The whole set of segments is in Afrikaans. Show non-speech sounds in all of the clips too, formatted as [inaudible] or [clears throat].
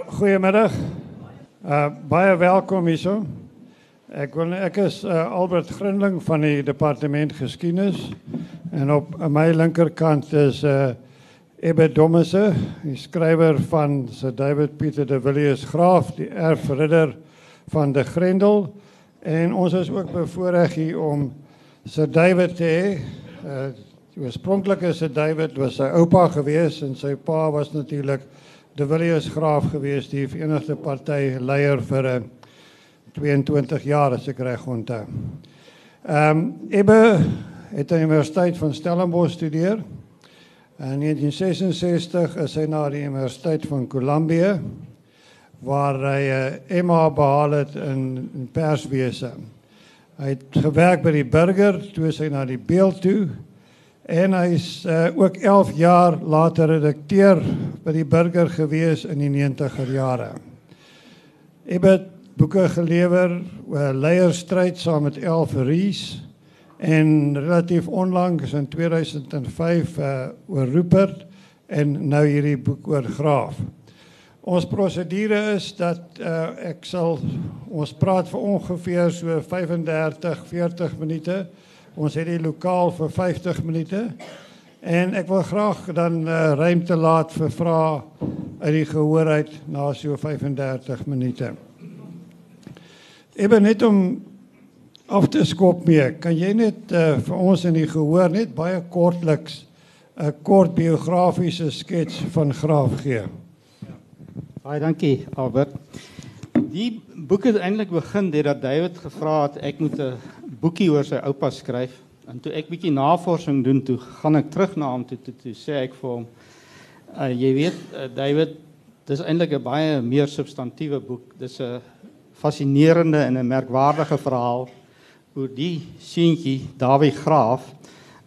Goeiemiddag. Uh baie welkom hierso. Ek wil ek is uh, Albert Grinling van die departement geskiedenis en op my linkerkant is uh Ebbe Dommese, die skrywer van Sir David Peter de Villiers Graaf, die erfridder van de Grendel en ons is ook bevoorreg hier om Sir David te. Uh die oorspronklike Sir David was sy oupa gewees en sy pa was natuurlik de Villiers Graaf gewees, die Verenigde Party leier vir 'n uh, 22 jaar as ek reg onthou. Ehm um, Ebbe het aan die Universiteit van Stellenbosch studeer. In 1966 is hy na die Universiteit van Columbia waar hy 'n eh, MA behaal het in, in perswese. Hy het gewerk by die Burger, toe hy na die Beeld toe en hy is uh, ook 11 jaar later redakteur by die Burger gewees in die 90er jare. Ebbe boeke gelewer oor leierstryd saam met Elf Rees en relatief onlangs in 2005 uh, oor Rupert en nou hierdie boek oor Graaf. Ons prosedure is dat uh, ek sal ons praat vir ongeveer so 35 40 minute. Ons het die lokaal vir 50 minute. En ek wil graag dan uh, ruimte laat vir vrae uit die gehoor uit na so 35 minute. Eben net om af te skop mee, kan jy net uh, vir ons in die gehoor net baie kortliks 'n kort biografiese skets van Graaf gee? Baie dankie, Albert. Die boek het eintlik begin deurdat David gevra het ek moet 'n boekie oor sy oupa skryf. En toe ek bietjie navorsing doen, toe gaan ek terug na hom toe toe, toe sê ek vir hom uh, jy weet uh, David, dis eintlik 'n baie meer substantiewe boek. Dis 'n fascinerende en 'n merkwaardige verhaal oor die seentjie Dawie Graaf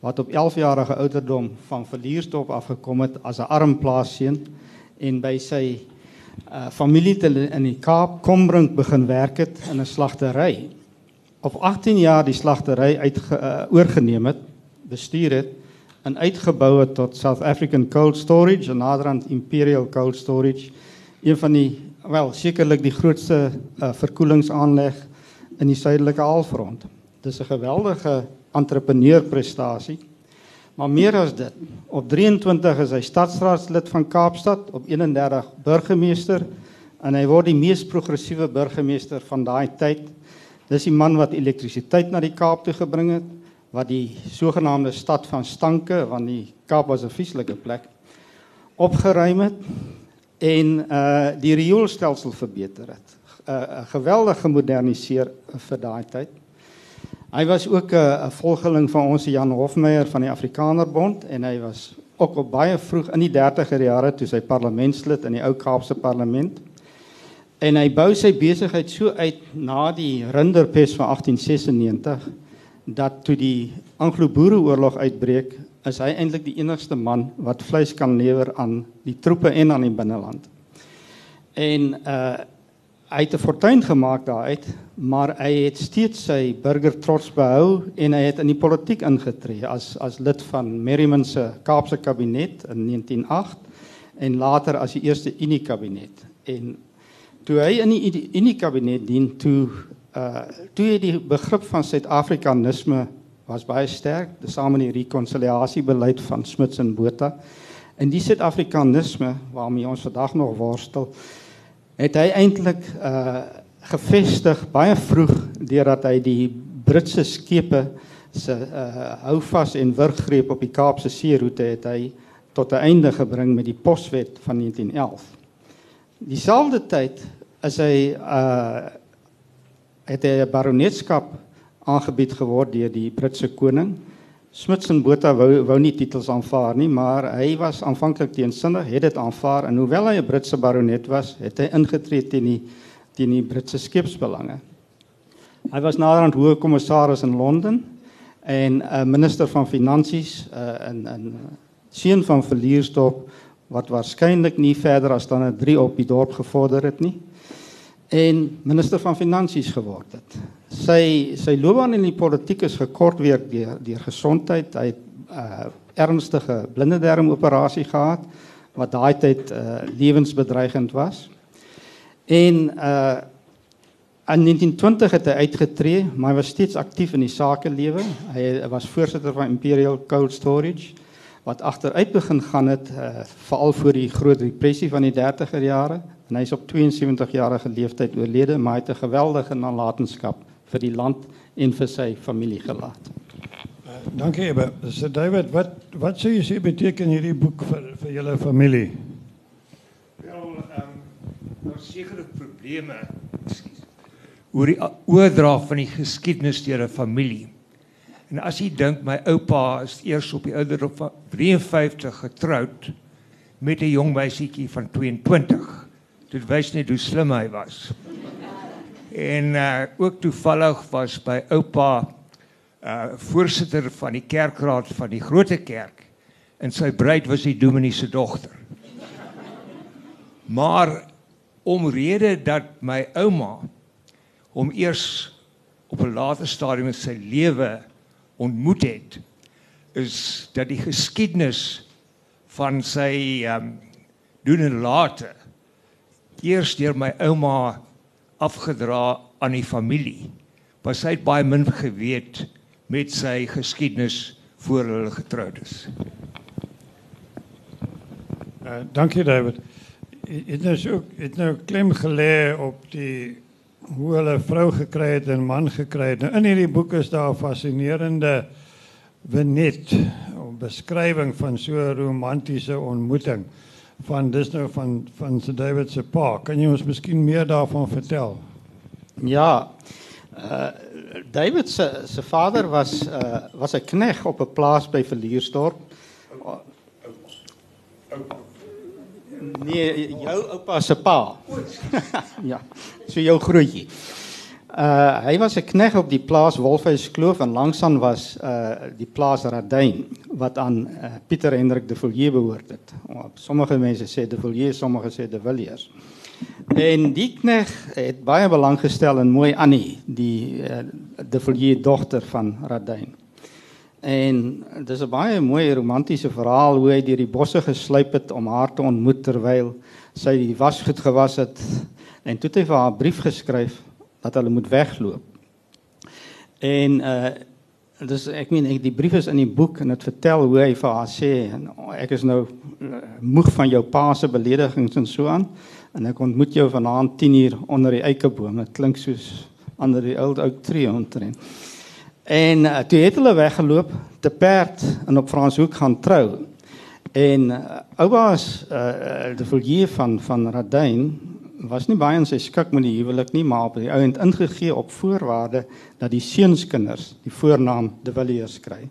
wat op 11 jarige ouderdom van Verliersdorp afgekom het as 'n arm plaasseun en by sy uh, familie in die Kaap Kombrink begin werk het in 'n slagtery. Op 18 jaar die slagtery uit uh, oorgeneem het, bestuur het en uitgebou het tot South African Cold Storage en naderhand Imperial Cold Storage, een van die wel sekerlik die grootste uh, verkoelingsaanleg in die suidelike halfrond. Dis 'n geweldige entrepreneurprestasie. Maar meer as dit, op 23 is hy stadsraadslid van Kaapstad, op 31 burgemeester en hy word die mees progressiewe burgemeester van daai tyd. Dis die man wat elektrisiteit na die Kaap toe gebring het, wat die sogenaamde stad van stanke, want die Kaap was 'n vieslike plek, opgeruim het en uh die rioolstelsel verbeter het. 'n uh, geweldige gemoderniseer vir daai tyd. Hy was ook 'n uh, volgeling van ons Jan Hofmeyer van die Afrikanerbond en hy was ook op baie vroeg in die 30er jare toe sy parlementslid in die ou Kaapse parlement. En hy bou sy besigheid so uit na die Rinderpes van 1896 dat toe die Anglo-Boereoorlog uitbreek is hy eintlik die enigste man wat vleis kan lewer aan die troepe en aan die binneland. En uh hy het 'n fortuin gemaak daaruit, maar hy het steeds sy burger trots behou en hy het in die politiek ingetree as as lid van Merriman se Kaapse kabinet in 1908 en later as die eerste Unie kabinet. En toe hy in die Unie kabinet dien toe uh toe die begrip van Suid-Afrikanisme was baie sterk, saam met die rekonsiliasiebeleid van Smuts en Botha. En die Suid-Afrikanisme waarmee ons vandag nog worstel, het hy eintlik uh gevestig baie vroeg deurdat hy die Britse skepe se uh houvas en wurggreep op die Kaapse seeroete het hy tot 'n einde gebring met die Poswet van 1911. Dieselfde tyd is hy uh het hy 'n baronetskap aangebied geword deur die Britse koning. Smuts en Botha wou wou nie titels aanvaar nie, maar hy was aanvanklik teensinnig, het dit aanvaar en hoewel hy 'n Britse baronet was, het hy ingetree teen die teen die Britse skeepsbelange. Hy was naderhand hoë kommissaris in Londen en 'n uh, minister van finansies uh, in in seun van Verliersdorp wat waarskynlik nie verder as dan 'n 3 op die dorp gevorder het nie en minister van finansies geword het. Sy sy loopbaan in die politiek is gekort weer deur deur gesondheid. Hy het 'n uh, ernstige blinde darm operasie gehad wat daai tyd uh, lewensbedreigend was. En uh in 1920 het hy uitgetree, maar hy was steeds aktief in die sakelewe. Hy was voorsitter van Imperial Cold Storage wat agteruit begin gaan het uh, veral voor die groot depressie van die 30er jare en hy's op 72 jarige leeftyd oorlede, maar hy het 'n geweldige nalatenskap vir die land en vir sy familie gelaat. Uh, dankie Ebe. So David, wat wat sou jy sê beteken hierdie boek vir vir julle familie? Wel, ehm um, daar sekerlik probleme. Oor die oordra van die geskiedenis deur 'n familie. En as jy dink my oupa is eers op die ouderdom van 53 getroud met 'n jong meisietjie van 22. Dit wys net hoe slim hy was. En uh ook toevallig was by oupa uh voorsitter van die kerkraad van die Grote Kerk en sy bruid was die dominee se dogter. Maar omrede dat my ouma hom eers op 'n later stadium in sy lewe ontmoet het is dat die geskiedenis van sy ehm um, doen en late eers deur my ouma afgedra aan die familie. Was hy baie min geweet met sy geskiedenis voor hulle getroud is. Uh, dankie David. Het nou so het nou klem gelê op die hoe hulle vrou gekry het en man gekry het. Nou, in hierdie boek is daar 'n fascinerende 'n beskrywing van so 'n romantiese ontmoeting van dis nou van van Sir David se pa. Kan jy ons miskien meer daarvan vertel? Ja. Uh David se se vader was uh was 'n knegg op 'n plaas by Verliersdorp. Nee, jou oupa se pa. [laughs] ja. So jou grootjie. Uh hy was 'n knegg op die plaas Wolfhuiskloof en langsaan was uh die plaas Radyn wat aan uh, Pieter Hendrik de Villiers behoort het. Sommige mense sê de Villiers, sommige sê de Villiers. En die knegg het baie belang gestel in mooi Annie, die uh, de Villiers dogter van Radyn. En dis 'n baie mooi romantiese verhaal hoe hy deur die bosse gesluip het om haar te ontmoet terwyl sy die wasgoed gewas het en toe het hy vir haar 'n brief geskryf dat hulle moet wegloop. En uh dis ek meen ek die brief is in die boek en dit vertel hoe hy vir haar sê ek is nou uh, moeg van jou pa se beledigings en so aan en ek ontmoet jou vanaand 10uur onder die eikeboom. Dit klink soos onder die ou ou tree omtrent. En uh, toe het hulle weggeloop te perd en op Franshoek gaan trou. En uh, oubaas uh, die Villiers van van Radyn was nie baie in sy skik met die huwelik nie, maar op die ouend ingegee op voorwaarde dat die seunskinders die voornaam De Villiers kry.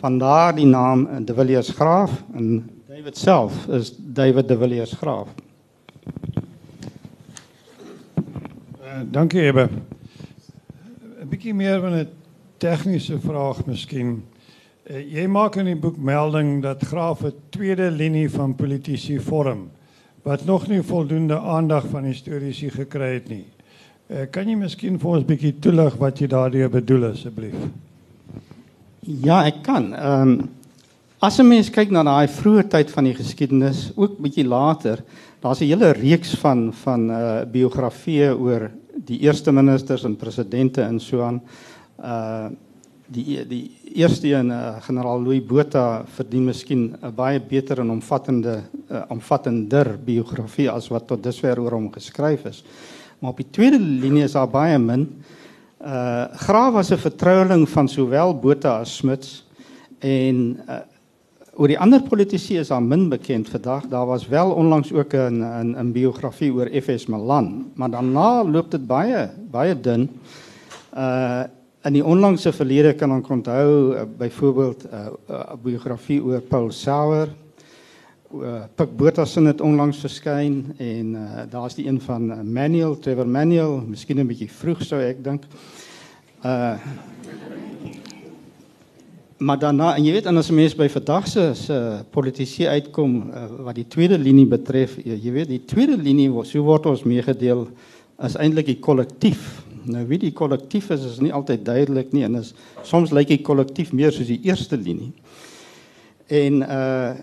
Vandaar die naam De Villiers Graaf en David self is David De Villiers Graaf. Uh, dankie Ebe. 'n Bietjie meer van 'n tegniese vraag miskien. Uh, jy maak in die boek melding dat Graaf 'n tweede linie van politici vorm wat nog nie voldoende aandag van historiese gekry het nie. Uh, kan jy miskien vir ons bietjie toelig wat jy daardie bedoel asseblief? Ja, ek kan. Ehm um, as 'n mens kyk na daai vroeë tyd van die geskiedenis, ook bietjie later, daar's 'n hele reeks van van uh biografieë oor die eerste ministers en presidente en so aan. Uh die die eerste een uh, generaal Louis Botha verdien miskien 'n baie beter en omvattende uh, omvattender biografie as wat tot dusver oor hom geskryf is. Maar op die tweede linie is daar baie min. Uh Graaf was 'n vertroueling van sowel Botha as Smuts en uh, oor die ander politici is daar min bekend vandag. Daar was wel onlangs ook 'n 'n 'n biografie oor FS Malan, maar daarna loop dit baie baie dun. Uh in die onlangse verlede kan ons onthou uh, byvoorbeeld 'n uh, uh, biografie oor Paul Sauer. Uh, Pik Botha se het onlangs verskyn en uh, daar's die een van uh, Manuel Trevor Manuel, miskien 'n bietjie vroeg sou ek dink. Uh Maar daarna en jy weet as 'n mens by vandag se se politici uitkom uh, wat die tweede linie betref, jy, jy weet die tweede linie word so word ons meegedeel as eintlik die kollektief Nou wie die kollektief is is nie altyd duidelik nie en is soms lyk die kollektief meer soos die eerste linie. En uh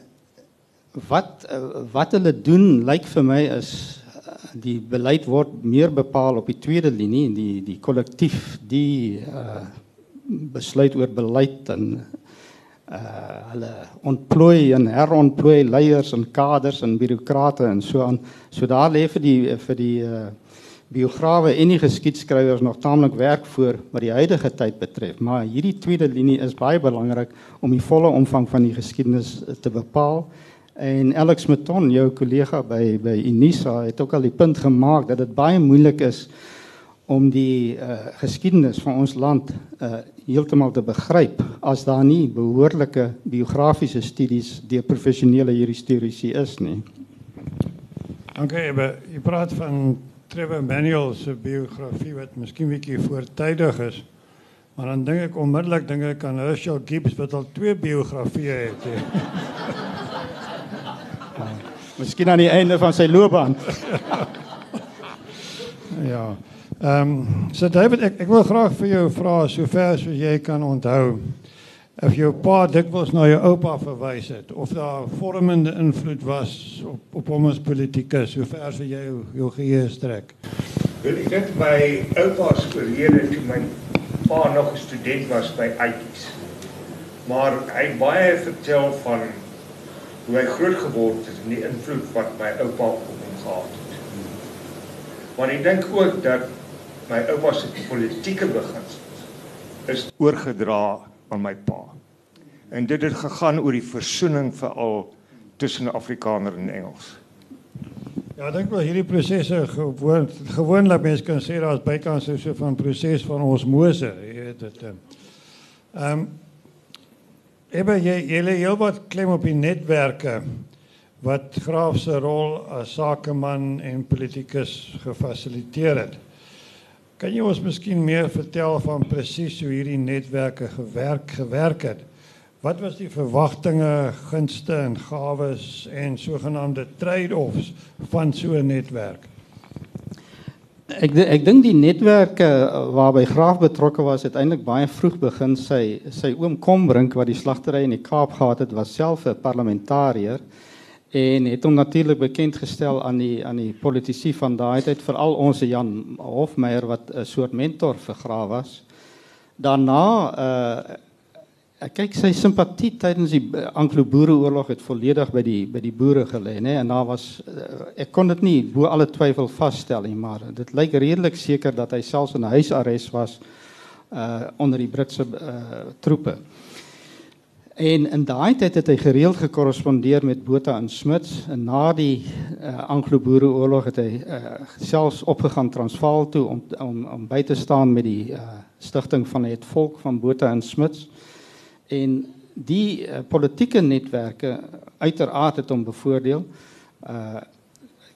wat uh, wat hulle doen lyk vir my is uh, die beleid word meer bepaal op die tweede linie, die die kollektief, die uh besluit oor beleid en uh hulle ontplooi en herontplooi leiers en kaders en birokrate en so aan. So daar lê vir die vir die uh biograwe en die geskiedskrywers nog taamlik werk voor wat die huidige tyd betref, maar hierdie tweede linie is baie belangrik om die volle omvang van die geskiedenis te bepaal. En Alex Meton, jou kollega by by Unisa, het ook al die punt gemaak dat dit baie moeilik is om die uh, geskiedenis van ons land uh, heeltemal te begryp as daar nie behoorlike biografiese studies deur professionele historiese is nie. Dankie, jy praat van Trevor Manuel se biografie wat miskien bietjie voortydig is. Maar dan dink ek onmiddellik dink ek aan Herschel Gibbs wat al twee biografieë het. [laughs] miskien aan die einde van sy loopbaan. [laughs] ja. Ehm um, so David ek ek wil graag vir jou vra sover as jy kan onthou of jou pa dikwels na jou oupa verwys het of daar vormende invloed was op op hom as politikus sover as jy jou, jou geheue strek. Wil ek dit by oupa se oorlede toe my pa nog 'n student was by Uitjies. Maar hy baie vertel van hoe hy groot geword het en die invloed wat my oupa op hom gehad het. Maar ek dink ook dat my oupa se politieke beginsels is oorgedra aan my pa. En dit het gegaan oor die versoening veral tussen Afrikaner en Engels. Ja, ek dink wel hierdie prosesse gewoon gewoonlik mense kan sê daar's bykans so van proses van osmose, jy weet dit. Ehm um, Eba jy jy lê heel wat klem op die netwerke wat Graaf se rol as sakeman en politikus gefasiliteer het. Kan jy ons miskien meer vertel van presies hoe hierdie netwerke gewerk gewerk het? Wat was die verwagtinge, gunste en gawes en sogenaamde trade-offs van so 'n netwerk? Ek ek dink die netwerke waarby Graaf betrokke was, het eintlik baie vroeg begin. Sy sy oom Kombrink wat die slagtery in die Kaap gehad het, was self 'n parlementariër en het hom natuurlik bekend gestel aan die aan die politici van daai tyd, veral ons Jan Hofmeyer wat 'n soort mentor vir Graaf was. Daarna uh ek kyk sy simpatie tydens die Anglo-Boereoorlog het volledig by die by die boere gelê nê en daar was ek kon dit nie bo alle twyfel vasstel nie maar dit lyk redelik seker dat hy selfs in huisarrest was uh onder die Britse uh troepe. En in daai tyd het hy gereeld gekorrespondeer met Botha en Smuts en na die uh, Anglo-Boereoorlog het hy uh, selfs opgegaan Transvaal toe om om om by te staan met die uh, stigting van het volk van Botha en Smuts en die uh, politieke netwerke uiteraard het hom bevoordeel. Uh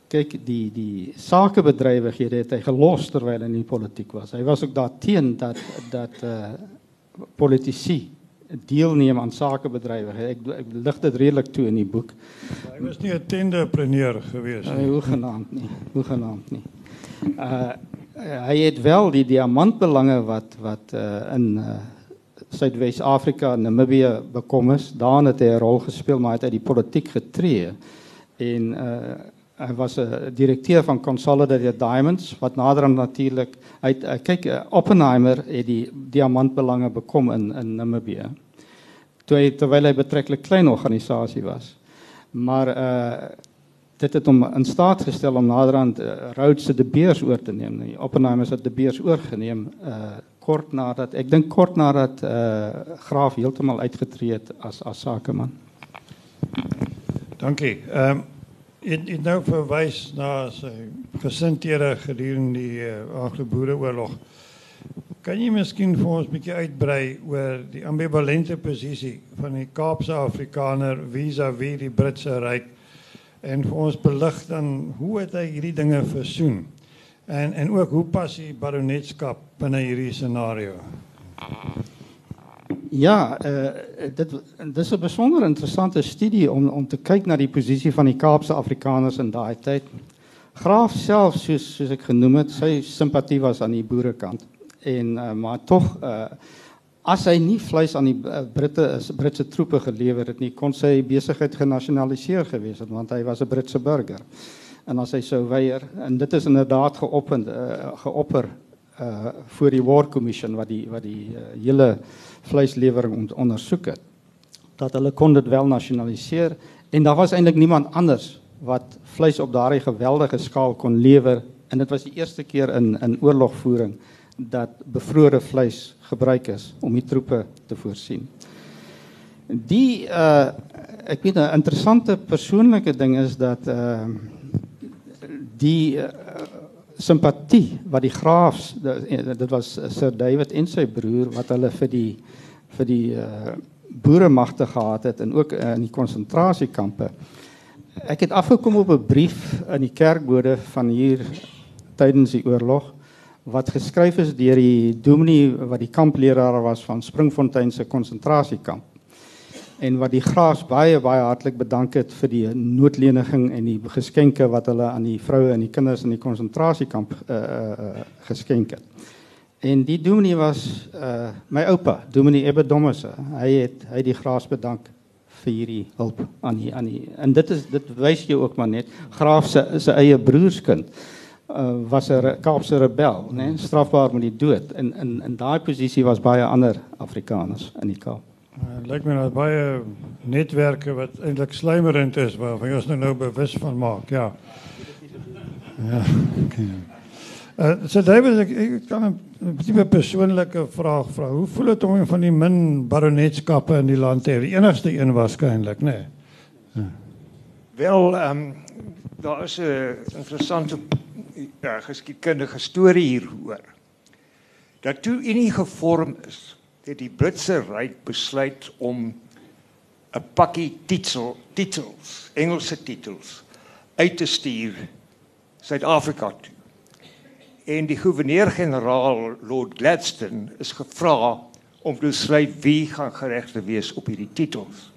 kyk die die sakebedrywighede het hy gelos terwyl hy in die politiek was. Hy was ook daarteen dat dat uh politici deelneem aan sakebedrywighede. Ek ek lig dit redelik toe in die boek. Hy was nie 'n tenderpreneur gewees nie. Uh, hoe genaamd nie. Hoe genaamd nie. Uh hy het wel die diamantbelange wat wat uh in uh Suidwes-Afrika en Namibië bekom is. Daar het hy 'n rol gespeel, maar hy het uit die politiek getree. En uh hy was 'n direkteur van Consolidated Diamonds wat naderhand natuurlik hy uh, kyk uh, Oppenheimer het die diamantbelange bekom in in Namibië. Toe hy terwyl hy betreklik klein organisasie was. Maar uh dit het hom in staat gestel om naderhand uh, Rhodes se De Beers oor te neem. Nee, Oppenheimer het De Beers oorgeneem uh kort nadat ek dink kort nadat uh Graaf heeltemal uitgetree het as as sakeman. Dankie. Ehm um, dit dit nou verwys na sy gesindhede gedurende die uh, Anglo-Boereoorlog. Kan jy miskien vir ons 'n bietjie uitbrei oor die ambivalente posisie van die Kaapse Afrikaner vis-à-vis -vis die Britse ryk en vir ons belig dan hoe het hy hierdie dinge versoen? En en ook hoe pas die baronetskap binne hierdie scenario? Ja, uh, dit dis 'n besonder interessante studie om om te kyk na die posisie van die Kaapse Afrikaners in daai tyd. Graaf self soos soos ek genoem het, sy simpatie was aan die boerekant en uh, maar tog uh, as hy nie vleis aan die Britte is Britse troepe gelewer het nie, kon sy besigheid genasionaliseer gewees het want hy was 'n Britse burger. en as hy sou weier en dit is inderdaad geopend uh, geopper uh voor die War Commission wat die wat die uh, hele vleislewering ondersoek het dat hulle kon dit wel nasionaliseer en daar was eintlik niemand anders wat vleis op daardie geweldige skaal kon lewer en dit was die eerste keer in in oorlogvoering dat bevrore vleis gebruik is om die troepe te voorsien. Die uh ek weet 'n interessante persoonlike ding is dat uh die uh, simpatie wat die graafs dit was Sir David en sy broer wat hulle vir die vir die uh boere magte gehad het en ook uh, in die konsentrasiekampe. Ek het afgekom op 'n brief in die kerkbode van hier tydens die oorlog wat geskryf is deur die dominee wat die kampleraar was van Springfontein se konsentrasiekamp en wat die graafs baie baie hartlik bedank het vir die noodleniging en die geskenke wat hulle aan die vroue en die kinders in die konsentrasiekamp uh, uh, geskenk het. En die dominee was uh, my oupa, dominee Ebbe Dommese. Hy het hy die graafs bedank vir hierdie hulp aan die aan die en dit is dit wys jy ook maar net graaf se se eie broerskind uh, was 'n Kaapse rebel, né, nee, strafbaar met die dood. En in in daai posisie was baie ander Afrikaners in die Kaap. Uh, Lyk my nou baie netwerke wat eintlik slymerend is waarvan ons nou, nou bewus van maak, ja. Ja. Uh, so kan 'n tipe persoonlike vraag vra. Hoe voel dit om een van die min baronetskappe in die land te hê? Die enigste een waarskynlik, né? Nee. Wel, ehm daar is 'n interessante ja, geskiedkundige storie hieroor. Dat toe Unie gevorm is, het die Britse ryk besluit om 'n pakkie titel titels, Engelse titels uit te stuur Suid-Afrika toe. En die goewerneur-generaal Lord Gladstone is gevra om te besluit wie gaan geregte wees op hierdie titels.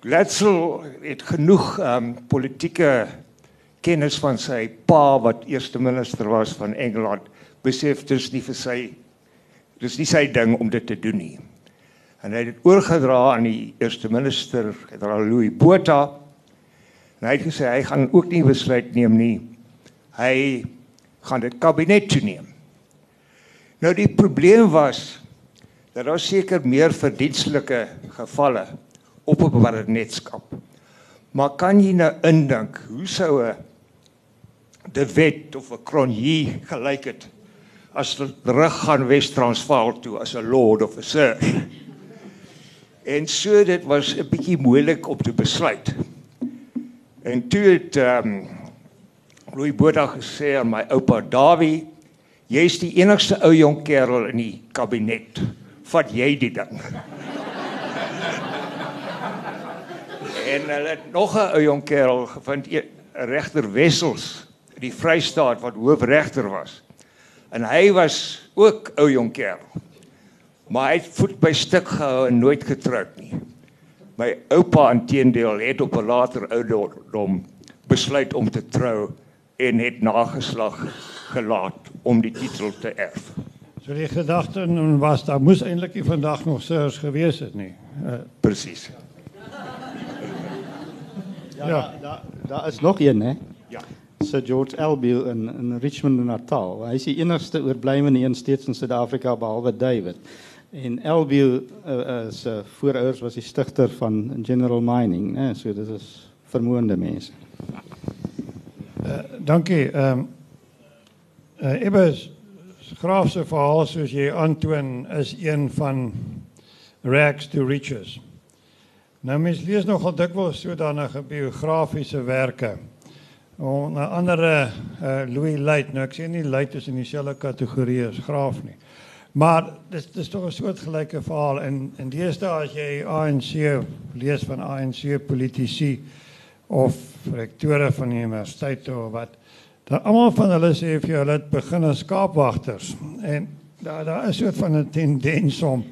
Gladstone het genoeg um, politieke kennis van sy pa wat eerste minister was van Engeland besef dis nie vir sy dis nie sy ding om dit te doen nie. En hy het dit oorgedra aan die eerste minister, generaal Louis Botha. En hy het gesê hy gaan ook nie besluit neem nie. Hy gaan dit kabinet toe neem. Nou die probleem was dat daar seker meer verdienstelike gevalle op 'n baronetskap. Maar kan jy nou indink hoe sou 'n de Wet of 'n Cronje gelyk het as terug gaan Wes-Transvaal toe as 'n lord of a sir. En so dit was 'n bietjie moeilik om te besluit. En toe het ehm um, Louis Botha gesê aan my oupa Dawie, jy's die enigste ou jong kerel in die kabinet. Vat jy die ding. [laughs] en hulle het nog 'n ou jong kerel gevind, regter Wessels die Vrystaat wat hoofregter was. En hy was ook ou jong kerel. Maar hy het voet by stuk gehou en nooit getroud nie. My oupa inteendeel het op 'n later ouderdom besluit om te trou en het nageslag gelaat om die titel te erf. So die gedagte was daar moes eintlik nie vandag nog sirs gewees het nie. Uh, Presies. Ja, ja. daar daar is nog een hè. Ja. Sir George Elbew in in Richmond Natal. Hy is die enigste oorblywende een steeds in Suid-Afrika behalwe David. En Elbew uh, is uh, voorouers was die stigter van General Mining, né? So dit is vermoënde mense. Uh, dankie. Ehm um, uh, Ebbes Graaf se verhaal soos jy aantoon is een van rags to riches. Nou mens lees nogal dikwels sodanige biografiese werke. 'n ander uh, Louis Luit. Nou ek sê nie Luit is in dieselfde kategorie as Graaf nie. Maar dis dis tog 'n soortgelyke verhaal en en deesdae as jy ANC lees van ANC politici of rektore van die universiteit of wat dan almal van hulle sê vir jou hulle begin as skaapwagters en daar daar is soort van 'n tendens om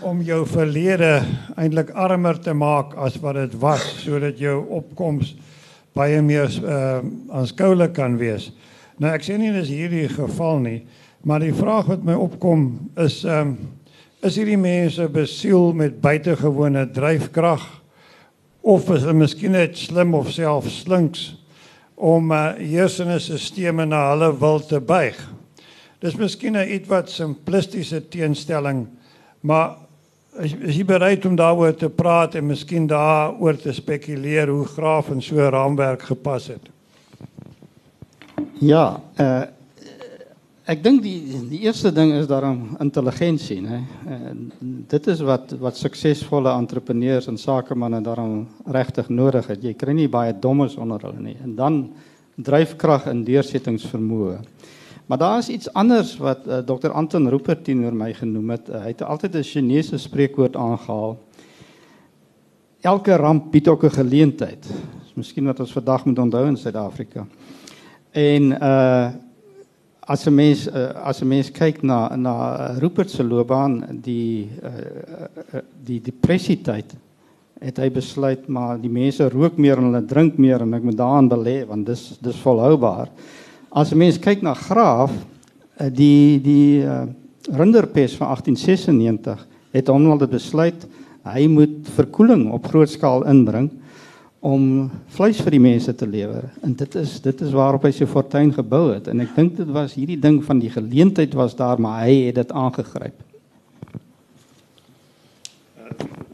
om jou verlede eintlik armer te maak as wat dit was sodat jou opkomste baie meer uh aanskoulik kan wees. Nou ek sê nie dis hierdie geval nie, maar die vraag wat my opkom is um, is hierdie mense besiel met buitengewone dryfkrag of is hulle miskien net slim of self slinks om uh, heersende stelsels na hulle wil te buig. Dis miskien 'n ietwat simplistiese teenstelling, maar is, is jy bereid om daaroor te praat en miskien daaroor te spekuleer hoe graaf en so 'n raamwerk gepas het? Ja, uh ek dink die die eerste ding is daarom intelligensie, né? Uh, dit is wat wat suksesvolle entrepreneurs en sakemanne daarom regtig nodig het. Jy kry nie baie dommes onder hulle nie. En dan dryfkrag en deursettingsvermoë. Maar daar is iets anders wat uh, Dr. Anton Rupert teenoor my genoem het. Uh, hy het altyd 'n Chinese spreekwoord aangehaal. Elke ramp bied ook 'n geleentheid. Dis miskien wat ons vandag moet onthou in Suid-Afrika. En uh as 'n mens uh, as 'n mens kyk na na Rupert se loopbaan, die uh die depressie tyd het hy besluit maar die mense rook meer en hulle drink meer en ek moet daaraan belê want dis dis volhoubaar. As 'n mens kyk na Graaf, uh, die die uh, van 1896 het hom al besluit hy moet verkoeling op groot skaal inbring om vleis vir die mense te lewer. En dit is dit is waarop hy sy fortuin gebou het en ek dink dit was hierdie ding van die geleentheid was daar maar hy het dit aangegryp.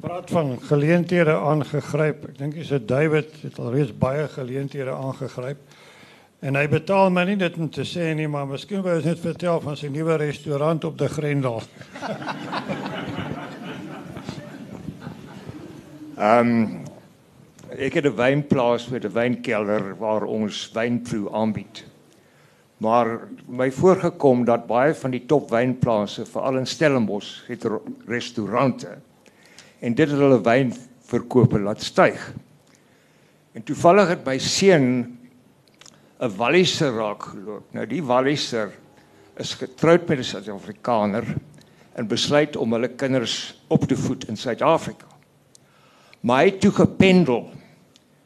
Praat van geleenthede aangegryp. Ek dink dis David het alreeds baie geleenthede aangegryp. En hy betaal my nie dit om te sê nie, maar miskien wou hy net vertel van sy nuwe restaurant op die Grendel. [laughs] Ehm um, ek het 'n wynplaas met 'n wynkelder waar ons wynproe aanbied. Maar my voorgekom dat baie van die top wynplase, veral in Stellenbosch, het restaurante. En dit het hulle wynverkope laat styg. En toevallig het my seun 'n Walliser raak geloop. Nou die Walliser is getroud met 'n Suid-Afrikaner en besluit om hulle kinders op te voed in Suid-Afrika. Maar hy het toe gependel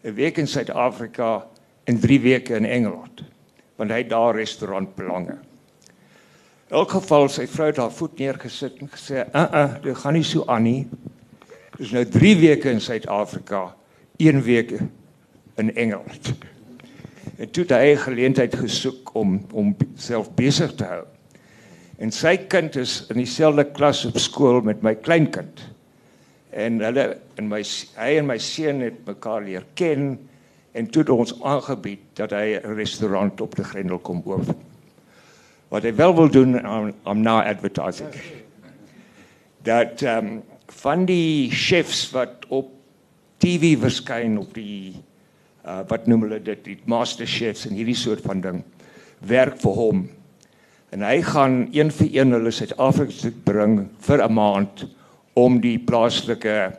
'n week in Suid-Afrika en 3 weke in Engeland want hy daar restaurant belange. In elk geval sy vrou het haar voet neergesit en gesê, "Uh uh, dit gaan nie so aan nie. Dis nou 3 weke in Suid-Afrika, 1 week in Engeland." En toe het hy geleentheid gesoek om om self besig te hou. En sy kind is in dieselfde klas op skool met my kleinkind en hulle en my hy en my seun het mekaar leer ken en toe het ons aangebied dat hy 'n restaurant op die Grendel kom oop. Wat hy wel wil doen om om nou advertising. Dat ehm um, van die chefs wat op TV verskyn op die uh, wat noem hulle dit die master chefs en hierdie soort van ding werk vir hom. En hy gaan een vir een hulle Suid-Afrika bring vir 'n maand om die plaaslike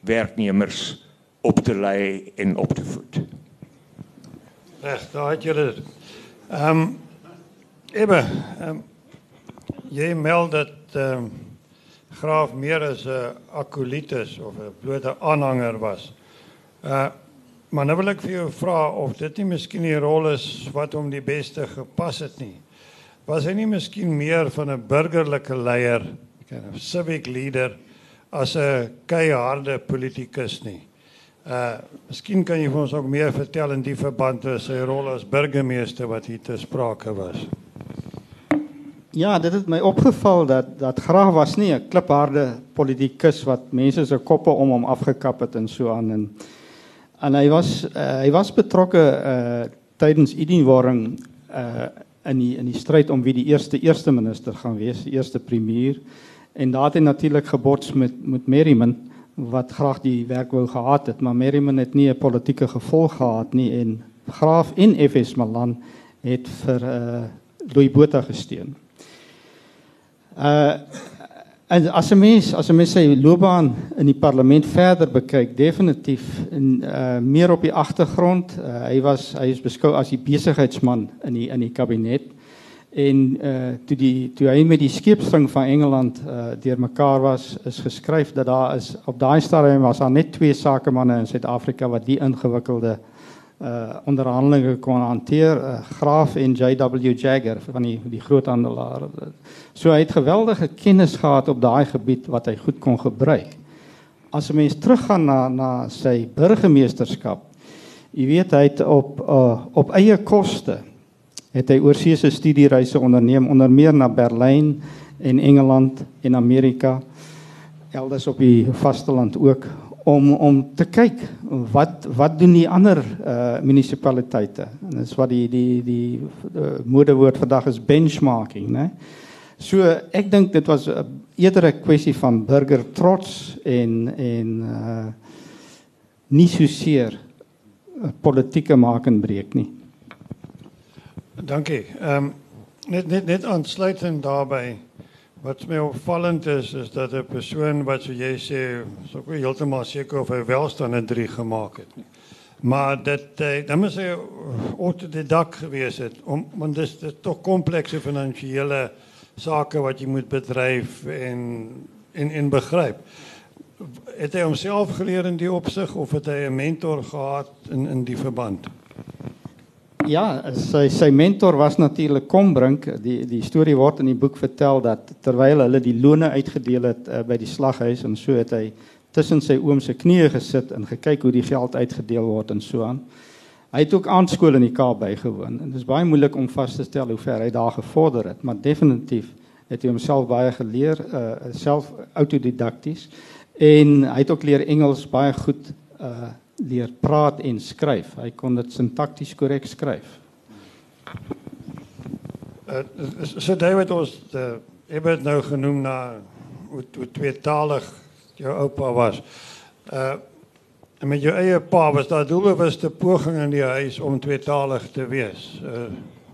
werknemers op te lei en op te voed. Reg, daar het julle ehm um, Ebbe, ehm um, jy meld dat ehm um, Graaf meer as 'n akolitus of 'n blote aanhanger was. Uh maar nou wil ek vir jou vra of dit nie miskien die rol is wat hom die beste gepas het nie. Was hy nie miskien meer van 'n burgerlike leier, 'n civic leader? as 'n keiharde politikus nie. Uh miskien kan jy vir ons ook meer vertel in die verband met sy rol as burgemeester wat hier te sprake was. Ja, dit het my opgeval dat dat Graaf was nie 'n klipharde politikus wat mense se koppe om hom afgekap het en so aan en en hy was uh, hy was betrokke uh tydens Edinburgh uh in die in die stryd om wie die eerste eerste minister gaan wees, die eerste premier. En daar het hy natuurlik gebots met met Merriman wat graag die werk wou gehad het, maar Merriman het nie 'n politieke gevolg gehad nie en Graaf en FS Malan het vir uh Louis Botha gesteun. Uh en as 'n mens as 'n mens sy loopbaan in die parlement verder bekyk, definitief in uh meer op die agtergrond. Uh, hy was hy is beskou as die besigheidsman in die in die kabinet. En uh toe die toe hy met die skeepsding van Engeland uh deurmekaar was, is geskryf dat daar is op daai stadium was daar net twee sakemanne in Suid-Afrika wat die ingewikkelde uh onderhandelinge kon hanteer, uh, Graaf en JW Jagger van die die groothandelaar. So hy het geweldige kennis gehad op daai gebied wat hy goed kon gebruik. As 'n mens teruggaan na na sy burgemeesterskap Jy weet hy het op uh, op eie koste het hy oorseese studiereise onderneem onder meer na Berlyn en Engeland en Amerika elders op die vasteland ook om om te kyk wat wat doen die ander uh munisipaliteite en dit is wat die die die, die modewoord vandag is benchmarking né? So ek dink dit was 'n eerder 'n kwessie van burger trots en en uh nie so seer politieke maak en breek nie. Dankie. Ehm um, net net net aansluitend daarbey Wat my opvallend is is dat 'n persoon wat so jy sê, so ek weet heeltemal seker of hy welstand in 3 gemaak het nie. Maar dit uh, dan moet hy autodidak gewees het om want dis dit tog komplekse finansiële sake wat jy moet bedryf en en en begryp. Het hy homself geleer in die opsig of het hy 'n mentor gehad in in die verband? Ja, sy sy mentor was natuurlik Kombrink. Die die storie word in die boek vertel dat terwyl hulle die lone uitgedeel het uh, by die slaghuis en so het hy tussen sy oom se knieë gesit en gekyk hoe die geld uitgedeel word en so aan. Hy het ook aandskool in die Kaap bygewoon en dit is baie moeilik om vas te stel hoe ver hy daar gevorder het, maar definitief het hy homself baie geleer, uh, self autodidakties en hy het ook leer Engels baie goed uh leer praat en skryf. Hy kon dit sintakties korrek skryf. Uh, so David ons uh, het dit nou genoem na hoe, hoe tweetalig jou oupa was. Uh en met jou eie pa was daar doelbewuste poging in die huis om tweetalig te wees. Uh,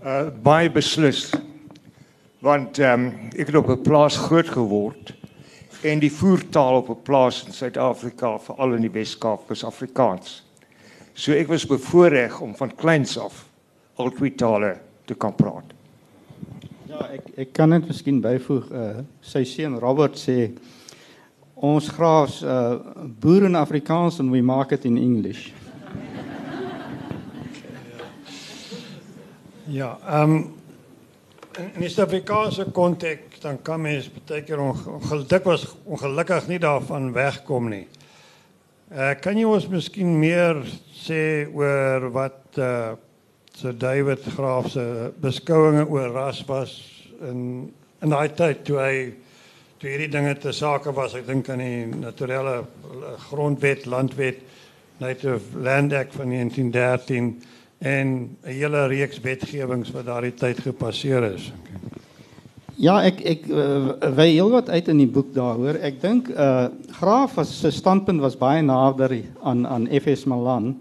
uh baie beslis. Want ehm um, ek het op 'n plaas groot geword en die voertaal op 'n plaas in Suid-Afrika, veral in die Wes-Kaap, is Afrikaans. So ek was bevoorreg om van kleins af al twee tale te kan praat. Ja, ek ek kan net miskien byvoeg, uh sy seun Robert sê ons graafs uh boer in Afrikaans and we mark it in English. ja, ehm um, in die Suid-Afrikaanse konteks dan kan mens baie keer ongelukkig was ongelukkig nie daarvan wegkom nie. Uh kan jy ons miskien meer sê oor wat uh Sir David Graaf se beskouinge oor ras was in in daai tyd toe hy toe hierdie dinge te sake was, ek dink aan die naturele grondwet, landwet, Native Land Act van 1913 en 'n hele reeks wetgewings wat daardie tyd gepasseer is. Ja, ek ek uh, wy heelwat uit in die boek daaroor. Ek dink uh Graaf was se standpunt was baie nader aan aan FS Malan.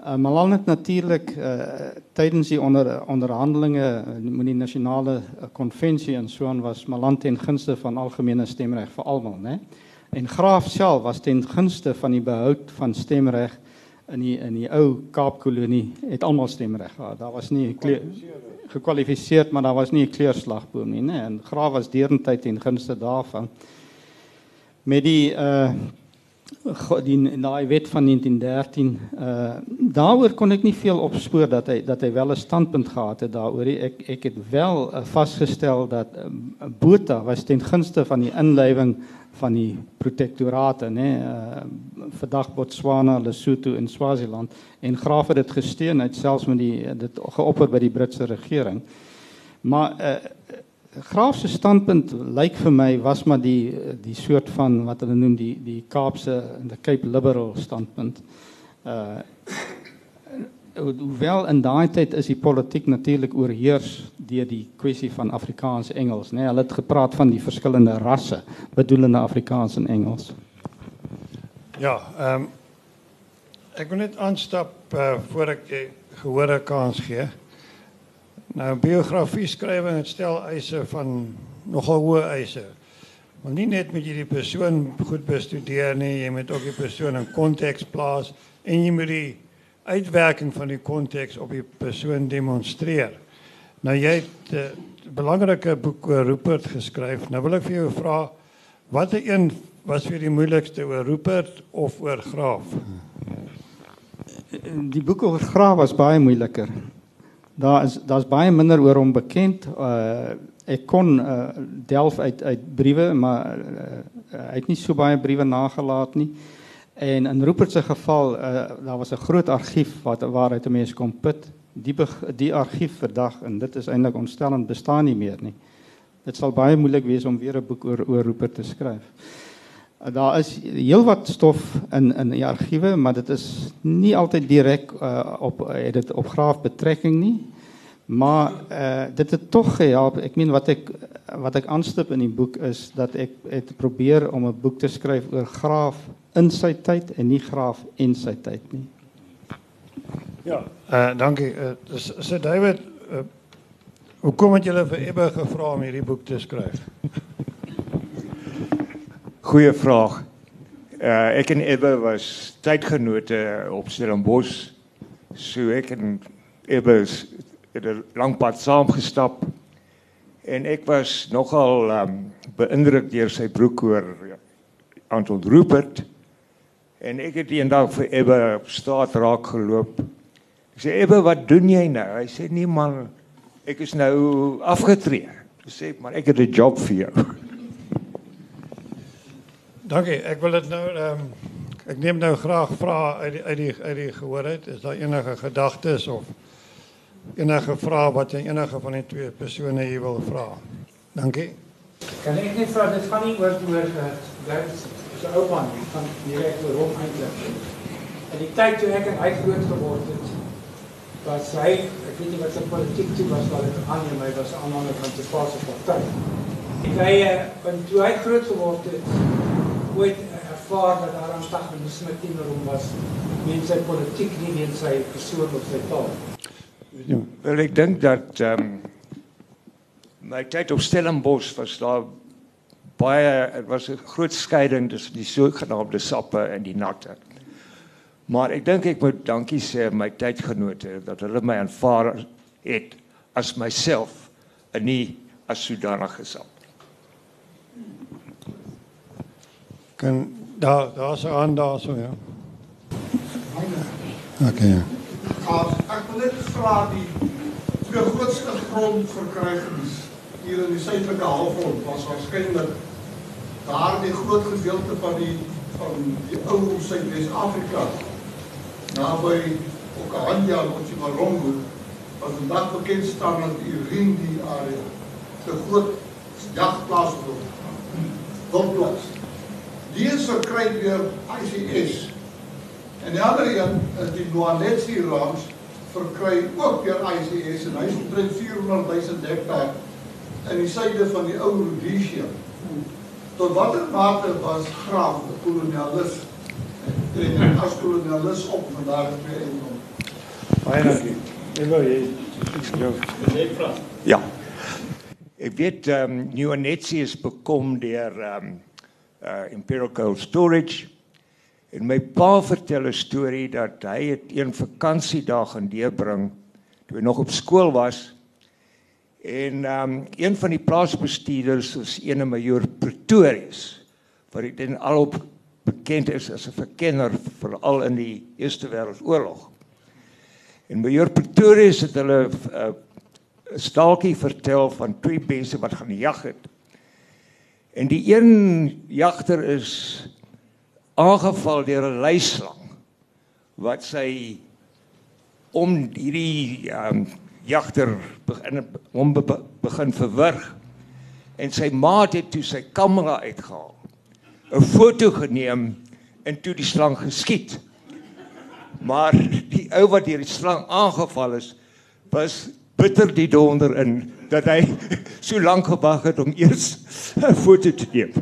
Uh, Malan het natuurlik uh tydens die onder onderhandelinge met die nasionale konvensie en so aan was Malan ten gunste van algemene stemreg vir almal, né? En Graaf self was ten gunste van die behoud van stemreg in die in die ou Kaapkolonie het almal stemreg gehad. Daar was nie gekwalifiseer, maar daar was nie 'n kleurslagboom nie, né? En Graaf was deurentyd en gunste daarvan. Met die uh die daai wet van 1913 uh daaroor kon ek nie veel opspoor dat hy dat hy wel 'n standpunt gehad het daaroor. Ek ek het wel uh, vasgestel dat uh, Botha was ten gunste van die inlywing van die protektorate nê uh, vandag Botswana, Lesotho en Swaziland en Graaf het dit gesteun uit selfs met die dit geopper by die Britse regering. Maar uh, Graaf se standpunt lyk vir my was maar die die soort van wat hulle noem die die Kaapse the Cape Liberal standpunt. Uh hoewel in daai tyd is die politiek natuurlik oorheers deur die kwessie van Afrikaans en Engels, né? Nee, hulle het gepraat van die verskillende rasse bedoelende Afrikaans en Engels. Ja, ehm um, ek wil net aanstap uh, voor ek die gehore kans gee. Nou biografie skrywing het stel eise van nogal hoë eise. Want nie net moet jy die persoon goed bestudeer nie, jy moet ook die persoon in konteks plaas en jy moet die uitwerking van die konteks op die persoon demonstreer. Nou jy het 'n uh, belangrike boek oor Rupert geskryf. Nou wil ek vir jou vra watter een was vir die moeilikste oor Rupert of oor Graaf? Die boek oor Graaf was baie moeiliker. Daar is daar's baie minder oor hom bekend. Uh ek kon uh, delf uit uit briewe, maar uh, hy het nie so baie briewe nagelaat nie. En in Rupert se geval, uh, daar was 'n groot argief wat waaruit 'n mens kon put. Die die argief vandag en dit is eintlik ontstellend bestaan nie meer nie. Dit sal baie moeilik wees om weer 'n boek oor oor Rupert te skryf. Daar is heelwat stof in in die argiewe, maar dit is nie altyd direk uh, op het dit op graaf betrekking nie. Maar uh, dit het tog gehelp. Ek meen wat ek wat ek aanstip in die boek is dat ek het probeer om 'n boek te skryf oor graaf in sy tyd en nie graaf en sy tyd nie. Ja, uh, dankie. Uh, Sir David, uh, hoe kom het julle vir Ebbe gevra om hierdie boek te skryf? Goeie vraag. Uh, ek en Ebbe was tydgenote op Stellenbosch. So ek en Ebbe het 'n lang pad saam gestap en ek was nogal um, beïndruk deur sy broek oor Anton Rupert en ek het eendag vir Ebbe op straat raak geloop. Ek sê Ebbe, wat doen jy nou? Hy sê nee man, ek is nou afgetree. Ek sê maar ek het 'n job vir jou. Dankie. Ek wil dit nou um, ek neem nou graag vra uit die uit die uit die gehoor uit. Is daar enige gedagtes of enige vrae wat jy enige van die twee persone hier wil vra. Dankie. Kan ek net vra dit gaan nie oor oor bly so oupa nie, van direk oor hom eintlik. In die tyd toe ek en hy groot geword het, was hy, ek weet nie wat sy politiek toe was wat ek aanneem hy was aanhanger van die Spaanse party. En hy en toe hy groot geword het, ooit ervaar dat daar antagonisme teenoor hom was, mense politiek nie in sy persoon of sy taal. Ja. Wel ek dink dat ehm um, my tyd op Stellenbosch was daar baie dit was 'n groot skeiding tussen die sogenaamde sappe en die natte. Maar ek dink ek moet dankie sê my tydgenote dat hulle my aanvaar het as myself en nie as sodanige sap. Kan daar daar's 'n aan daarso ja. Okay. Ja. Ek wil net vra die twee grootste grondverkrygings hier in die suidelike halfrond was waarskynlik daardie groot gedeelte van die van die ou Suid-Wes-Afrika naby Okahanja en Chimarongo wat vandag bekend staan as die Irindi area. 'n groot jagplaas word. Wildplaas. Die is verkry deur ICS En die ander een is die Noanetsi Ranch verkry ook deur ICS en hy is omtrent 400 000 hektaar in die suide van die ou Rhodesia. Tot watter mate was Graaf 'n kolonialis? En as kolonialis op vandag weer in hom. Baie dankie. En wou jy iets glo? Ja. Ek weet ehm um, Noanetsi is bekom deur ehm um, uh, Imperial Cold Storage En my pa vertel 'n storie dat hy het een vakansiedag in deurbring toe hy nog op skool was. En um, een van die plaasbestuurders is ene majoor Pretorius wat dit in alop bekend is as 'n verkenner veral in die Eerste Wêreldoorlog. En majoor Pretorius het hulle eh, 'n uh, staaltjie vertel van twee mense wat gaan jag het. En die een jagter is aangeval deur 'n luislang wat sy om hierdie um, jagter begin hom be, begin verwrig. En sy maat het toe sy kamera uitgehaal 'n foto geneem en toe die slang geskiet. Maar die ou wat deur die slang aangeval is was bitter die donder in dat hy so lank gewag het om eers 'n foto te neem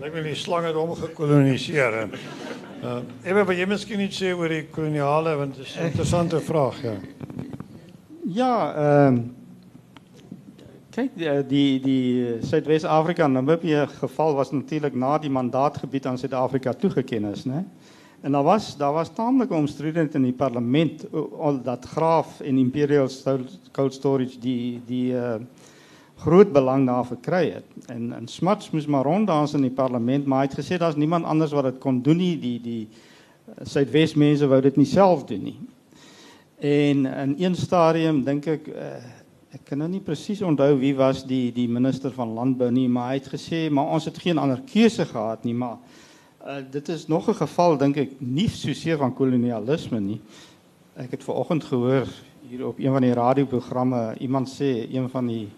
Ek wil die slange hom gekoloniseer uh ewe wat jy miskien iets sê oor die koloniale want dit is 'n interessante vraag ja. Ja, ehm um, kyk die die, die Suidwes-Afrika en Namibië geval was natuurlik na die mandaatgebied aan Suid-Afrika toegeken is, né? En daar was daar was taamlik omstridend in die parlement al dat Graaf en Imperial Cold Storage die die uh groot belang daar verkry het. En en Smuts moes maar ronddans in die parlement, maar hy het gesê daar's niemand anders wat dit kon doen nie. Die die eh, Suidwes mense wou dit nie self doen nie. En in een stadium dink ek uh, ek kan nou nie presies onthou wie was die die minister van landbou nie, maar hy het gesê maar ons het geen ander keuse gehad nie, maar Uh, dit is nog 'n geval dink ek nie soseer van kolonialisme nie. Ek het vanoggend gehoor hier op een van die radioprogramme iemand sê een van die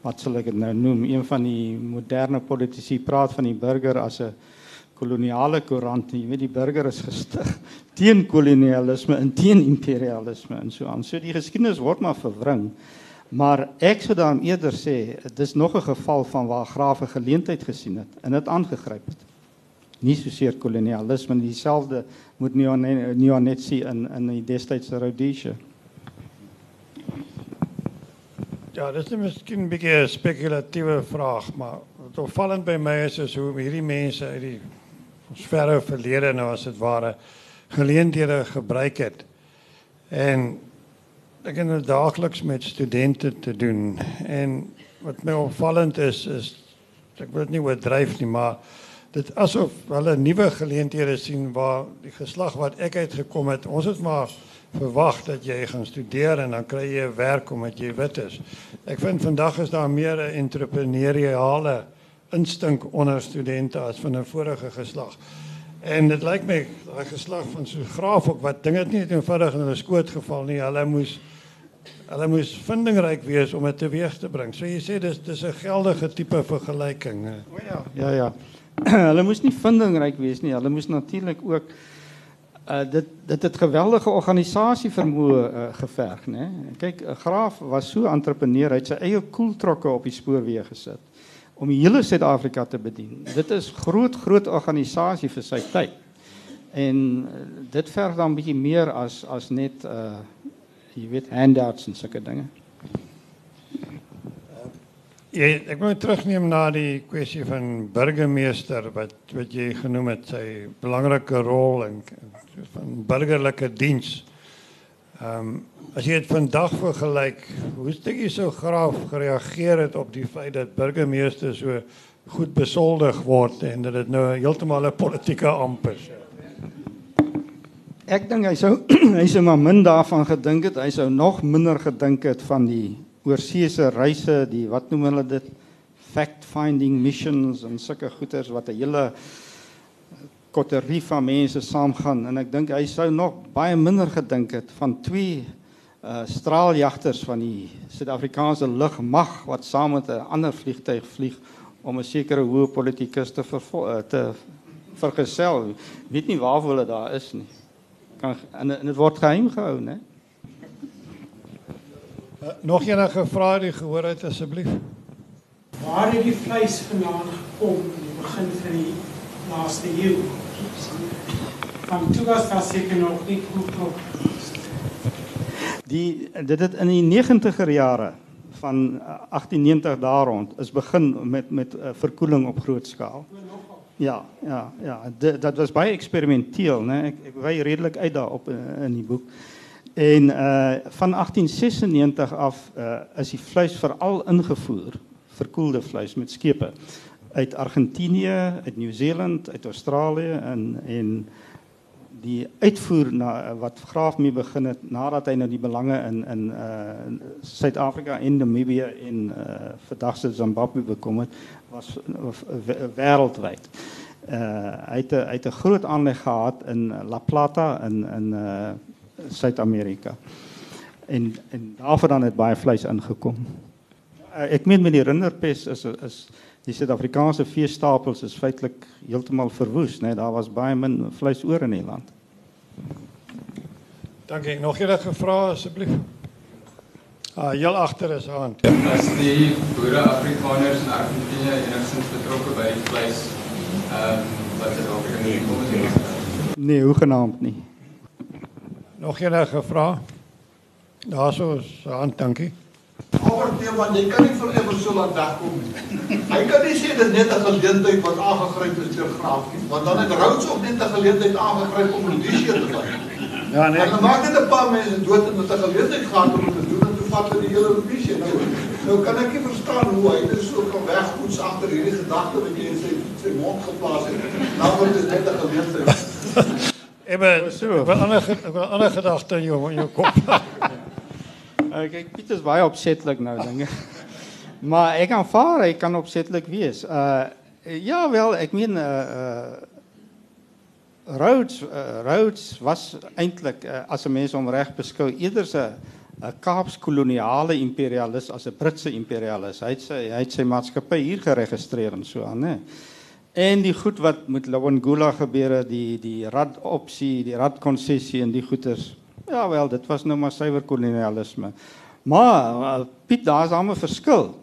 wat sal ek dit nou noem, een van die moderne politici praat van die burger as 'n koloniale koerant. Jy weet die burger is gestig [laughs] teen kolonialisme en teen imperialisme en so aan. So die geskiedenis word maar verwring. Maar ek sou dan eerder sê dis nog 'n geval van waar grawe geleentheid gesien het en dit aangegryp het. Nie soseer kolonialisme nie, dieselfde moet neonet sien in in die destydse Rhodesia. Ja, dit is miskien 'n bietjie 'n spekulatiewe vraag, maar wat opvallend by my is is hoe hierdie mense uit die verre verlede nou as dit ware geleenthede gebruik het. En ek het nou daagliks met studente te doen en wat my opvallend is is ek wil dit nie oordryf nie, maar dit asof hulle nuwe geleenthede sien waar die geslag wat ek uitgekom het, ons het maar verwag dat jy gaan studeer en dan kry jy 'n werk omdat jy wit is. Ek vind vandag is daar meer 'n entrepreneuriale instink onder studente as van 'n vorige geslag. En dit lyk my daai geslag van so graaf ook wat dinge nie eenvoudig in hulle skoot geval nie. Hulle moes hulle moes vindingryk wees om dit teweeg te bring. So jy sê dis dis 'n geldige tipe vergelyking. O ja. Ja ja. [clears throat] hulle moes nie vindingryk wees nie. Hulle moes natuurlik ook uh dit dit het geweldige organisasie vermoë uh, geverg nê. Kyk, 'n graaf was so entrepreneur, hy het sy eie koeltrokke op die spoorweë gesit om hele Suid-Afrika te bedien. Dit is groot groot organisasie vir sy tyd. En uh, dit verg dan 'n bietjie meer as as net uh jy weet handouts en sulke dinge. Jy ek wil terugneem na die kwessie van burgemeester wat wat jy genoem het sy belangrike rol en van burgerlike diens. Ehm um, as jy dit vandag vergelyk, hoe jy sou graaf gereageer het op die feit dat burgemeester so goed besoldig word en dat dit nou heeltemal 'n politieke amp is? Ek dink hy sou [clears throat] hy sou maar min daarvan gedink het, hy sou nog minder gedink het van die oorseese reise, die wat noem hulle dit fact finding missions en sulke goeters wat 'n hele koterie van mense saamgaan en ek dink hy sou nog baie minder gedink het van twee uh straaljagters van die Suid-Afrikaanse lugmag wat saam met 'n ander vliegtyg vlieg om 'n sekere hoë politikus te uh, te vergesel. Weet nie waar hulle daar is nie. Kan en, dit word geheim gehou, né? Uh, nog enige vrae die gehoor het asseblief? Waar het die vleis vandaan gekom in die begin van die laaste eeu? Van toe was daar seker nog nie koekrok. Die dit het in die 90er jare van 1890 daar rond is begin met met uh, verkoeling op groot skaal. Ja, ja, ja, dit dat was baie eksperimenteel, né? Ek ek wy redelik uit daarop in, in die boek. En uh van 1896 af uh is die vleis veral ingevoer, verkoelde vleis met skepe uit Argentinië, uit Nieu-Seeland, uit Australië en en die uitvoer na wat Graaf mee begin het nadat hy nou die belange in in uh en Namibië en uh Zimbabwe bekom het was wêreldwyd. Uh hy het hy het 'n groot aanleg gehad in La Plata in in Suid-Amerika. En en daarvoor dan het baie vleis ingekom. Uh, ek meen met die rinderpes is is die Suid-Afrikaanse veestapels is feitelik heeltemal verwoes, né? Nee, daar was baie min vleis oor in die land. Dankie. Nog enige vrae asseblief? Ah, heel agter is aan. As die boere Afrikaners in Argentinië enigstens betrokke by die vleis ehm um, wat dit ook in die kom het. Nee, hoegenaamd nie. Nog enige vrae? Daarso is aan, dankie. Albert nee, want jy kan nie vir ewer so lank wegkom nie. Hy kan nie sê dit net 'n geleentheid wat aangegryp is deur Graaf nie, want dan het Rhodes ook net 'n geleentheid aangegryp om Rhodesia te vat. Ja nee. En maak dit 'n paar mense dood en met 'n geleentheid gehad om te doen en toe vat hulle die hele Rhodesia. Nou, nou kan ek nie verstaan hoe hy dit so kan wegpoets agter hierdie gedagte wat jy in sy sy mond geplaas het. Nou word dit net 'n geleentheid. Ek ben so, ek wil ander ek wil ander gedagte in jou in jou kop. [laughs] Uh, kyk, Piet is baie opsetlik nou dinge. [laughs] maar ek aanvaar hy kan opsetlik wees. Uh ja wel, ek meen uh, uh Rhodes uh, Rhodes was eintlik uh, as 'n mens hom reg beskou eerder 'n 'n Kaaps koloniale imperialis as 'n Britse imperialis. Hy het sy hy het sy maatskappy hier geregistreer en so aan, né? En die goed wat met Lawangula gebeur het, die die rad opsie, die rad konsessie en die goeders. Ja wel, dit was nou maar suiwer kolonialisme. Maar uh, Piet, daar's 'n verskil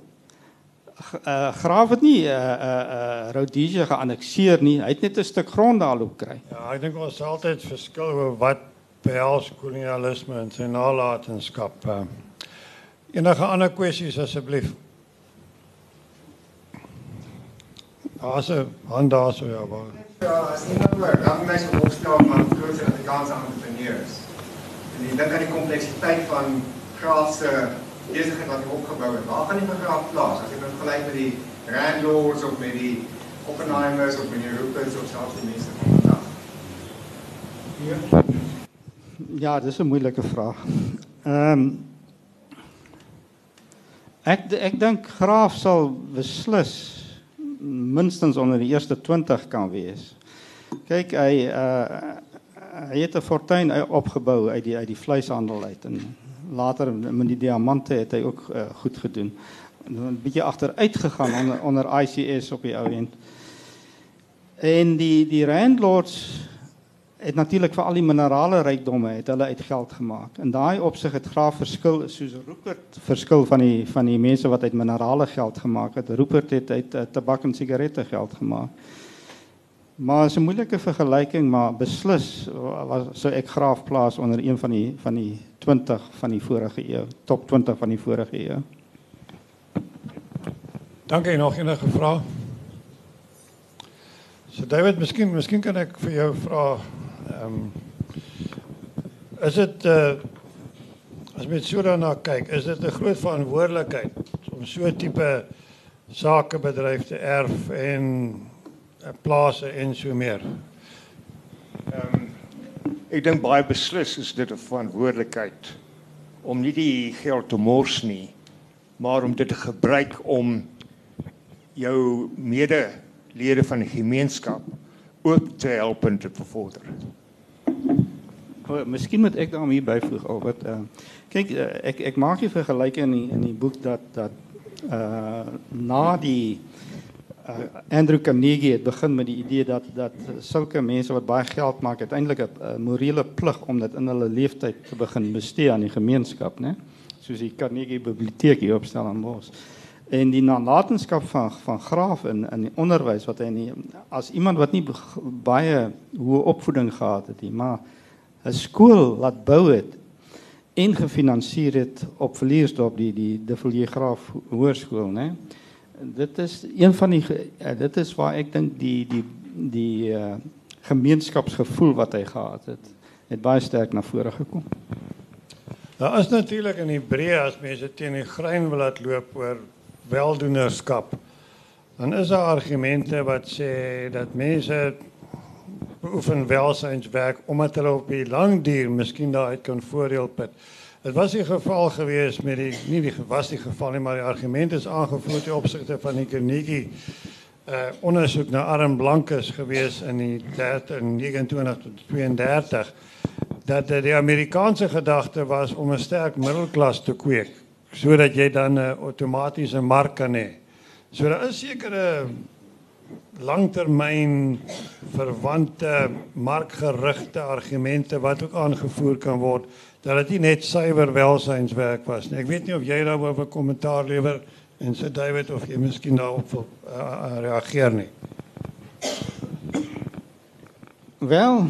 uh, Graaf het nie uh, eh, uh, eh, uh, Rhodesia geannexeer nie. Hy het net 'n stuk grond daar loop kry. Ja, ek dink ons sal altyd verskil oor wat behels kolonialisme en sy nalatenskap. Uh, enige ander kwessies asseblief? Daar's 'n hand daar so ja, maar. Ja, as iemand oor government se opstel van groot Afrikaanse entrepreneurs. En jy dink aan die kompleksiteit van Graaf se besigheid wat hy opgebou het. Waar gaan die begraf plaas? As jy dit vergelyk met die Randlords of met die Oppenheimers of met die Ruperts of selfs die mense van vandag. Ja, ja dis 'n moeilike vraag. Ehm um, Ek ek dink Graaf sal beslis minstens onder die eerste 20 kan wees. Kyk, hy uh hy het 'n fortuin opgebou uit die uit die vleishandel uit en later met die diamante het hy ook uh, goed gedoen. 'n bietjie agteruit gegaan onder onder ICS op die ou end. En die die landlords het natuurlik vir al die minerale rykdomme het hulle uit geld gemaak. In daai opsig het graaf verskil soos Rupert verskil van die van die mense wat uit minerale geld gemaak het. Rupert het uit uh, tabak en sigarette geld gemaak. Maar is 'n moeilike vergelyking, maar beslis was sou ek graaf plaas onder een van die van die 20 van die vorige eeu, top 20 van die vorige eeu. Dankie nog enige vrae. So David, miskien miskien kan ek vir jou vra um, is dit eh uh, as mens so daarna kyk, is dit 'n groot verantwoordelikheid om so 'n tipe sakebedryf te erf en Eh, plase en so meer. Ehm um, ek dink baie beslis is dit 'n verantwoordelikheid om nie die geld te mors nie, maar om dit te gebruik om jou medelede van die gemeenskap ook te help en te bevorder. Oh, miskien moet ek daarmee byvoeg al wat uh, kyk uh, ek ek maak hier vergelyking in die, in die boek dat dat uh na die uh, Andrew Carnegie het begin met die idee dat dat sulke mense wat baie geld maak uiteindelik 'n morele plig om dit in hulle lewenstyd te begin bestee aan die gemeenskap, né? Soos die Carnegie biblioteek hier opstel aan Mos. En die nalatenskap van van Graaf in in die onderwys wat hy nie as iemand wat nie baie hoë opvoeding gehad het nie, maar 'n skool laat bou het en gefinansier het op Verliersdorp die die De Villiers Graaf Hoërskool, né? dit is een van die uh, dit is waar ek dink die die die uh, gemeenskapsgevoel wat hy gehad het het baie sterk na vore gekom. Daar is natuurlik in Hebreë as mense teen die grein wil laat loop oor weldoenerskap. Dan is daar argumente wat sê dat mense beoefen welsynswerk omdat hulle op die lang duur miskien daaruit kan voordeel put. Het was die geval geweest met die nie die was die geval nie, maar die argument is aangevoer ten opsigte van die Carnegie uh ondersoek na arm blankes geweest in die 29 tot 32 dat uh, die Amerikaanse gedagte was om 'n sterk middelklas te kweek sodat jy dan uh, outomatiese mark kan hê. So daar is sekere langtermyn verwante markgerigte argumente wat ook aangevoer kan word dat dit nie net suiwer welsynswerk was nie. Ek weet nie of jy daaroor 'n kommentaar lewer en sê David of jy miskien daarop wil uh, reageer nie. Wel,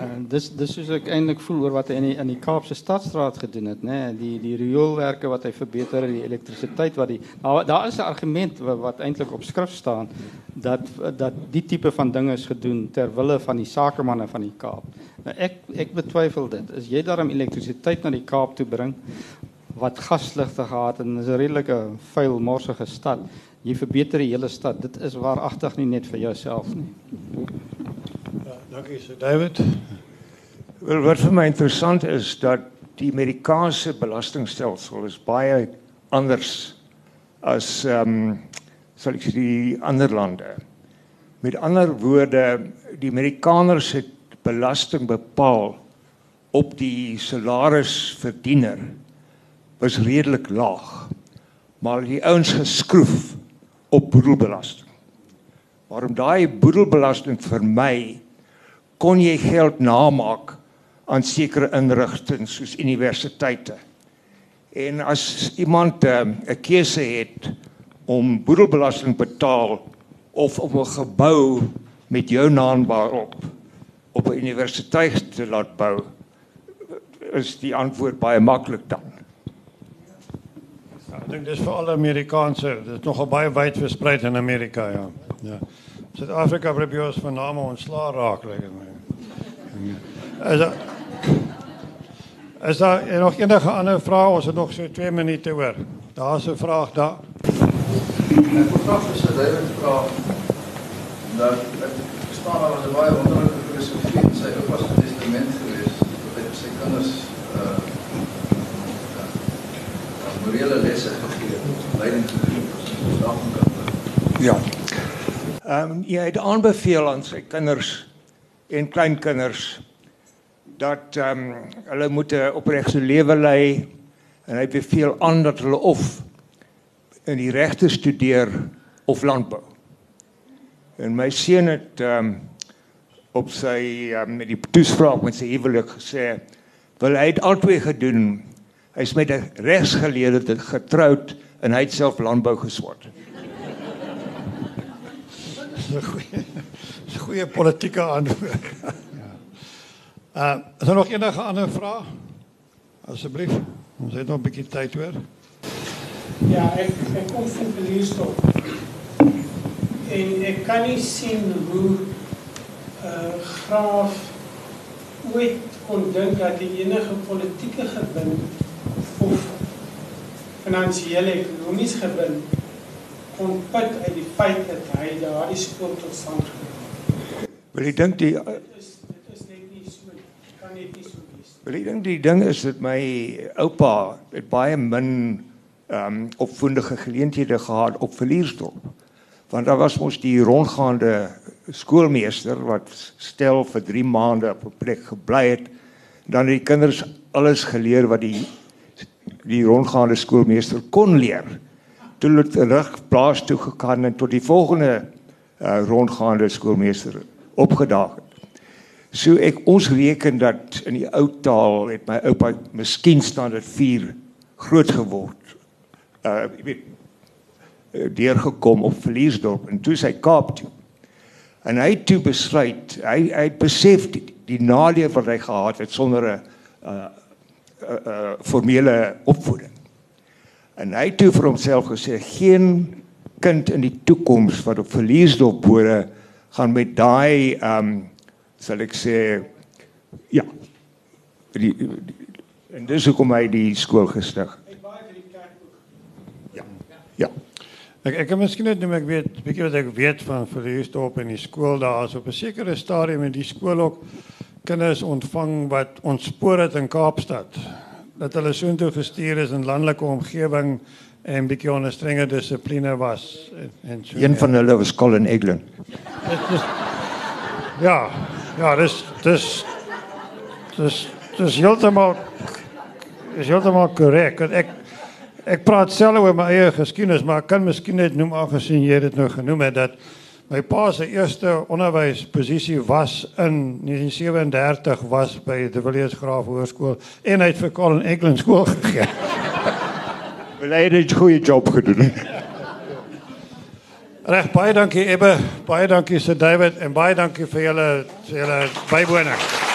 En dis dis soos ek eintlik voel oor wat hy in die, in die Kaapse stadstraat gedoen het, nê, nee, die die rioolwerke wat hy verbeter het, die elektrisiteit wat die daar daar is 'n argument wat, wat eintlik op skrif staan dat dat die tipe van dinge is gedoen ter wille van die sakemanne van die Kaap. Nou ek ek betwyfel dit. As jy daarom elektrisiteit na die Kaap toe bring wat gasligte gehad en is 'n redelike vuil morsige stad, jy verbeter die hele stad. Dit is waaragtig nie net vir jouself nie. Dankie, Sir David. Wel wat vir my interessant is dat die Amerikaanse belastingstelsel is baie anders as ehm um, sal ek sê die ander lande. Met ander woorde, die Amerikaners het belasting bepaal op die salarisverdiener was redelik laag. Maar die ouens geskroef op boedelbelasting. Waarom daai boedelbelasting vermy kon jy geld namaak aan sekere inrigtinge soos universiteite. En as iemand ehm, 'n uh, keuse het om boedelbelasting betaal of om 'n gebou met jou naam daarop op 'n universiteit te laat bou, is die antwoord baie maklik dan. Ja, ek dink dis vir alle Amerikanse, dit is nogal baie wyd versprei in Amerika, ja. Ja. Suid-Afrika probeer ons van name ontslaa raak, lyk dit my. Is daar Is daar en nog enige ander vrae? Ons het nog so 2 minute oor. Daar's 'n vraag daar. Ek wil graag vir sy David vra dat ek verstaan daar was 'n baie wonderlike filosofie in sy oupa se testament gewees dat hy sy kinders uh morele lesse gegee het, leiding gegee het. Ja. Ehm um, jy het aanbeveel aan sy kinders en kleinkinders dat ehm um, hulle moet 'n opregte lewe lei en hy beveel aan dat hulle of in die regte studeer of landbou. En my seun het ehm um, op sy um, met die toespraak met sy huwelik gesê wil hy het albei gedoen. Hy's met 'n regsgeleerde getroud en hy het self landbou geswat. [laughs] Dis 'n goeie 'n politieke antwoord. Uh, [laughs] is er nog enige ander vraag? Alsjeblieft. Ons het nog een beetje tijd hoor. Ja, ek ek kom van Verliesdorp. En ek kan nie sien hoe uh graaf ooit kon dink dat die enige politieke gewin of finansiële ekonomies gewin kon put uit die feit dat hy daardie skool tot stand gebring het. Wil jy dink die Dit is dit is net nie so kan net nie so wees. Wil ek dink die ding is dat my oupa het baie min ehm um, opvoedige geleenthede gehad op Verliersdorp. Want daar was mos die rondgaande skoolmeester wat stel vir 3 maande op 'n plek gebly het. Dan het die kinders alles geleer wat die die rondgaande skoolmeester kon leer. Toe het terug plaas toe gegaan en tot die volgende uh, rondgaande skoolmeester opgedaag het. So ek ons reken dat in die ou taal het my oupa miskien dit 4 groot geword. Uh jy weet deurgekom op Verliesdorp en toe sy Kaap toe. En hy het toe besluit, hy hy het besef die, die nadeel wat hy gehad het sonder 'n uh, uh, formele opvoeding. En hy het toe vir homself gesê geen kind in die toekoms wat op Verliesdorp boere gaan met daai um sal ek sê ja. Die, die, en dis hoekom hy die skool gestig. Ja. Ja. Ek ek kan miskien net noem ek weet bietjie wat ek weet van Verliesdorp en die skool daar is op 'n sekere stadium in die skool ook kinders ontvang wat ontspoor het in Kaapstad. Dat hulle soontoe gestuur is in landelike omgewing en bietjie onder strenge dissipline was en, en so. Een van hulle was Colin Eglin. Ja, ja, dis dis dis dis heeltemal is heeltemal korrek. Ek ek praat self oor my eie geskiedenis, maar ek kan miskien net noem afgesien jy dit nou genoem het dat my pa se eerste onderwysposisie was in 1937 was by die Villiers Graaf Hoërskool en hy het vir Colin Eglin skool gegee. [laughs] Wel hy het 'n goeie job gedoen. Reg baie dankie Ebbe, baie dankie Sir David en baie dankie vir julle vir julle bywoning.